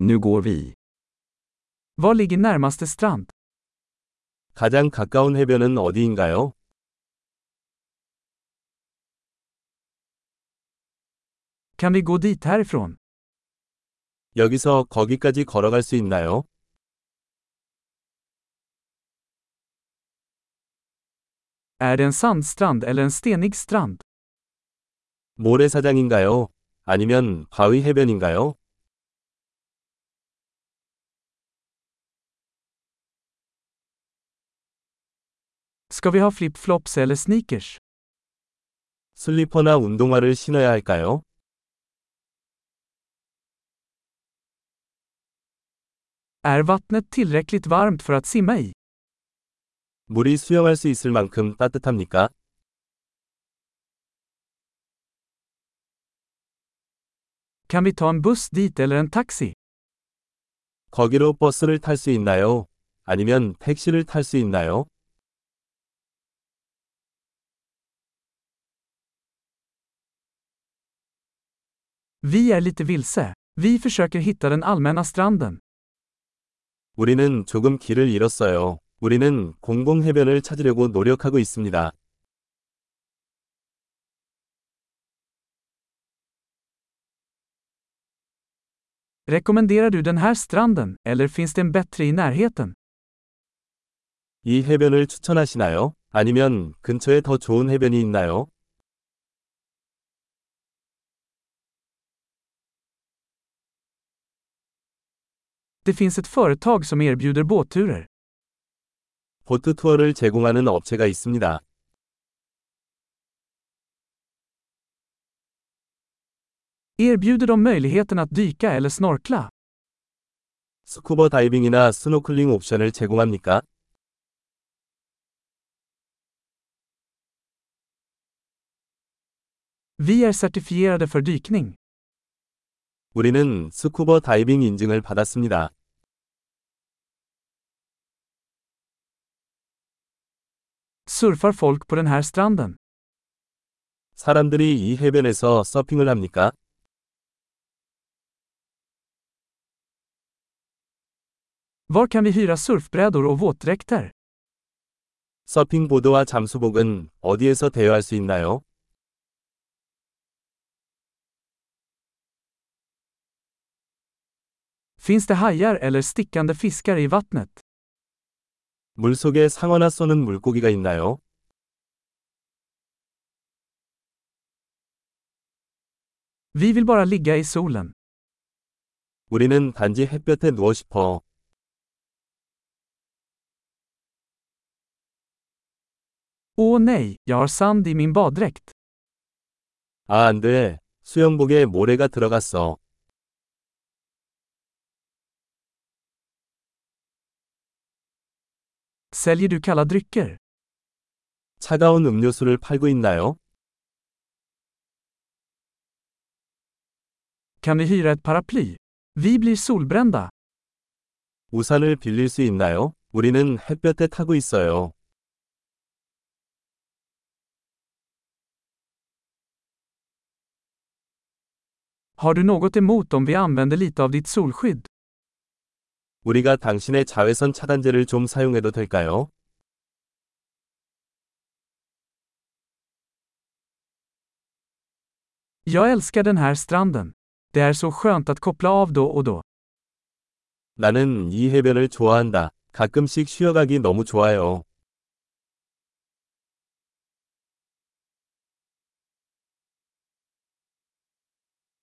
Nu går vi. Var ligger närmaste strand? 가장 가까운 해변은 어디인가요? Kan vi gå dit härifrån? 여기서 거기까지 걸어갈 수 있나요? Är det en sandstrand eller en stenig strand? 모래사장인가요? 아니면 바위 해변인가요? Ska vi ha flip-flops eller sneakers? 슬리퍼나 운동화를 신어야 할까요? Är vattnet tillräckligt varmt för att simma i? 물이 수영할 수 있을 만큼 따뜻합니까? Kan vi ta en buss dit eller en taxi? 거기로 버스를 탈 수 있나요? 아니면 택시를 탈 수 있나요? Vi är lite vilse. Vi försöker hitta den allmänna stranden. 우리는 조금 길을 잃었어요. 우리는 공공 해변을 찾으려고 노력하고 있습니다. Rekommenderar du den här stranden, eller finns det en bättre i närheten? 이 해변을 추천하시나요? 아니면 근처에 더 좋은 해변이 있나요? Det finns ett företag som erbjuder båtturer. 보트 투어를 제공하는 업체가 있습니다. Erbjuder de möjligheten att dyka eller snorkla? 스쿠버 다이빙이나 스노클링 옵션을 제공합니까? Vi är certifierade för dykning. 우리는 스쿠버 다이빙 인증을 받았습니다. Surfar folk på den här stranden? 사람들이 이 해변에서 서핑을 합니까? Var kan vi hyra surfbrädor och våtdräkter? 서핑보드와 잠수복은 어디에서 대여할 수 있나요? Finns det hajar eller stickande fiskar i vattnet? 물속에 상어나 쏘는 물고기가 있나요? Vi vill bara ligga i solen. 우리는 단지 햇볕에 누워 싶어. Åh nej, jag har sand i min baddräkt. 아, 안 돼. 수영복에 모래가 들어갔어. Säljer du kalla drycker? 차가운 음료수를 팔고 있나요? Kan vi hyra ett paraply? Vi blir solbrända. 우산을 빌릴 수 있나요? 우리는 햇볕에 타고 있어요. Har du något emot om vi använder lite av ditt solskydd? 우리가 당신의 자외선 차단제를 좀 사용해도 될까요? Jag älskar den här stranden. Det är så skönt att koppla av då och då. 나는 이 해변을 좋아한다. 가끔씩 쉬어가기 너무 좋아요.